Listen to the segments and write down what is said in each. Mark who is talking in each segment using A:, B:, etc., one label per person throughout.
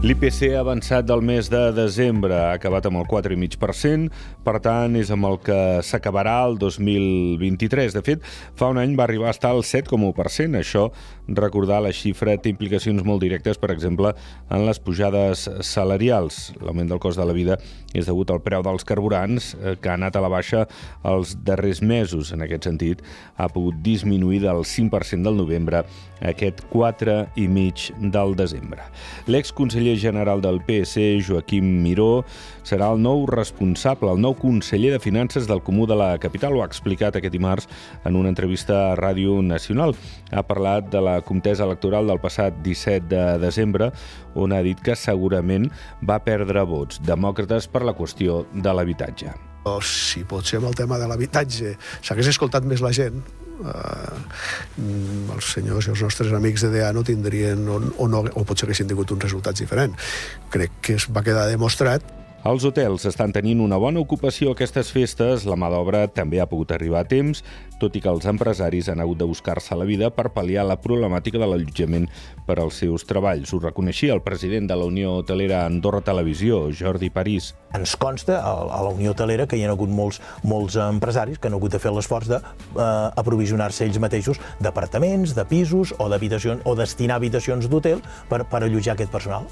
A: L'IPC avançat del mes de desembre, ha acabat amb el 4,5%, per tant, és amb el que s'acabarà el 2023. De fet, fa un any va arribar a estar al 7,1%. Això, recordar la xifra, té implicacions molt directes, per exemple, en les pujades salarials. L'augment del cost de la vida és degut al preu dels carburants, eh, que ha anat a la baixa els darrers mesos. En aquest sentit, ha pogut disminuir del 5% del novembre a aquest 4,5% del desembre. L'exconseller conseller general del PSC, Joaquim Miró, serà el nou responsable, el nou conseller de Finances del Comú de la Capital. Ho ha explicat aquest dimarts en una entrevista a Ràdio Nacional. Ha parlat de la contesa electoral del passat 17 de desembre, on ha dit que segurament va perdre vots demòcrates per la qüestió de l'habitatge.
B: O si potser amb el tema de l'habitatge s'hagués escoltat més la gent, eh, els senyors i els nostres amics de DEA no tindrien o, o, no, o potser haguessin tingut uns resultats diferents. Crec que es va quedar demostrat
A: els hotels estan tenint una bona ocupació aquestes festes, la mà d'obra també ha pogut arribar a temps, tot i que els empresaris han hagut de buscar-se la vida per pal·liar la problemàtica de l'allotjament per als seus treballs. Ho reconeixia el president de la Unió Hotelera Andorra Televisió, Jordi París.
C: Ens consta a la Unió Hotelera que hi ha hagut molts, molts empresaris que han hagut de fer l'esforç d'aprovisionar-se eh, ells mateixos d'apartaments, de pisos o d'habitacions o destinar habitacions d'hotel per, per allotjar aquest personal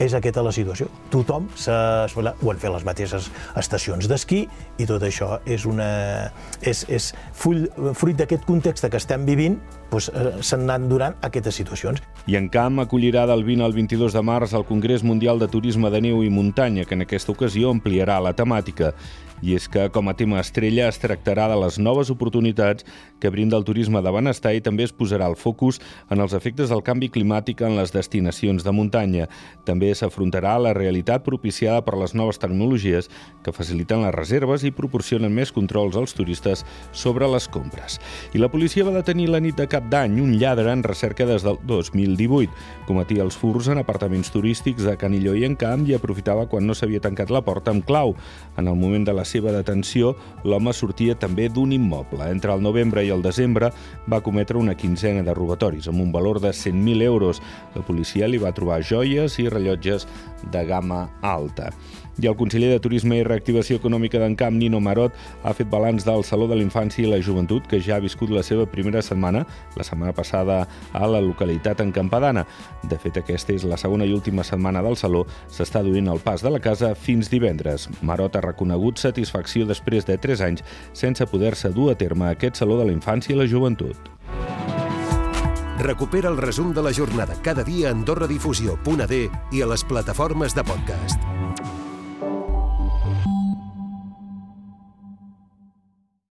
C: és aquesta la situació. Tothom s'ha... ho han fet les mateixes estacions d'esquí i tot això és una... és, és full, fruit d'aquest context que estem vivint, doncs, s'han anat donant aquestes situacions.
A: I en camp acollirà del 20 al 22 de març el Congrés Mundial de Turisme de Neu i Muntanya, que en aquesta ocasió ampliarà la temàtica i és que com a tema estrella es tractarà de les noves oportunitats que brinda el turisme de benestar i també es posarà el focus en els efectes del canvi climàtic en les destinacions de muntanya. També s'afrontarà la realitat propiciada per les noves tecnologies que faciliten les reserves i proporcionen més controls als turistes sobre les compres. I la policia va detenir la nit de cap d'any un lladre en recerca des del 2018. Cometia els furs en apartaments turístics de Canilló i Encamp i aprofitava quan no s'havia tancat la porta amb clau. En el moment de la seva detenció, l'home sortia també d'un immoble. Entre el novembre i el desembre va cometre una quinzena de robatoris amb un valor de 100.000 euros. La policia li va trobar joies i rellotges de gamma alta. I el conseller de Turisme i Reactivació Econòmica d'Encamp, Nino Marot, ha fet balanç del Saló de la Infància i la Joventut, que ja ha viscut la seva primera setmana, la setmana passada a la localitat encampadana. De fet, aquesta és la segona i última setmana del Saló. S'està duint el pas de la casa fins divendres. Marot ha reconegut satisfacció després de 3 anys sense poder-se dur a terme aquest Saló de la Infància i la Joventut.
D: Recupera el resum de la jornada cada dia a AndorraDifusió.d i a les plataformes de podcast.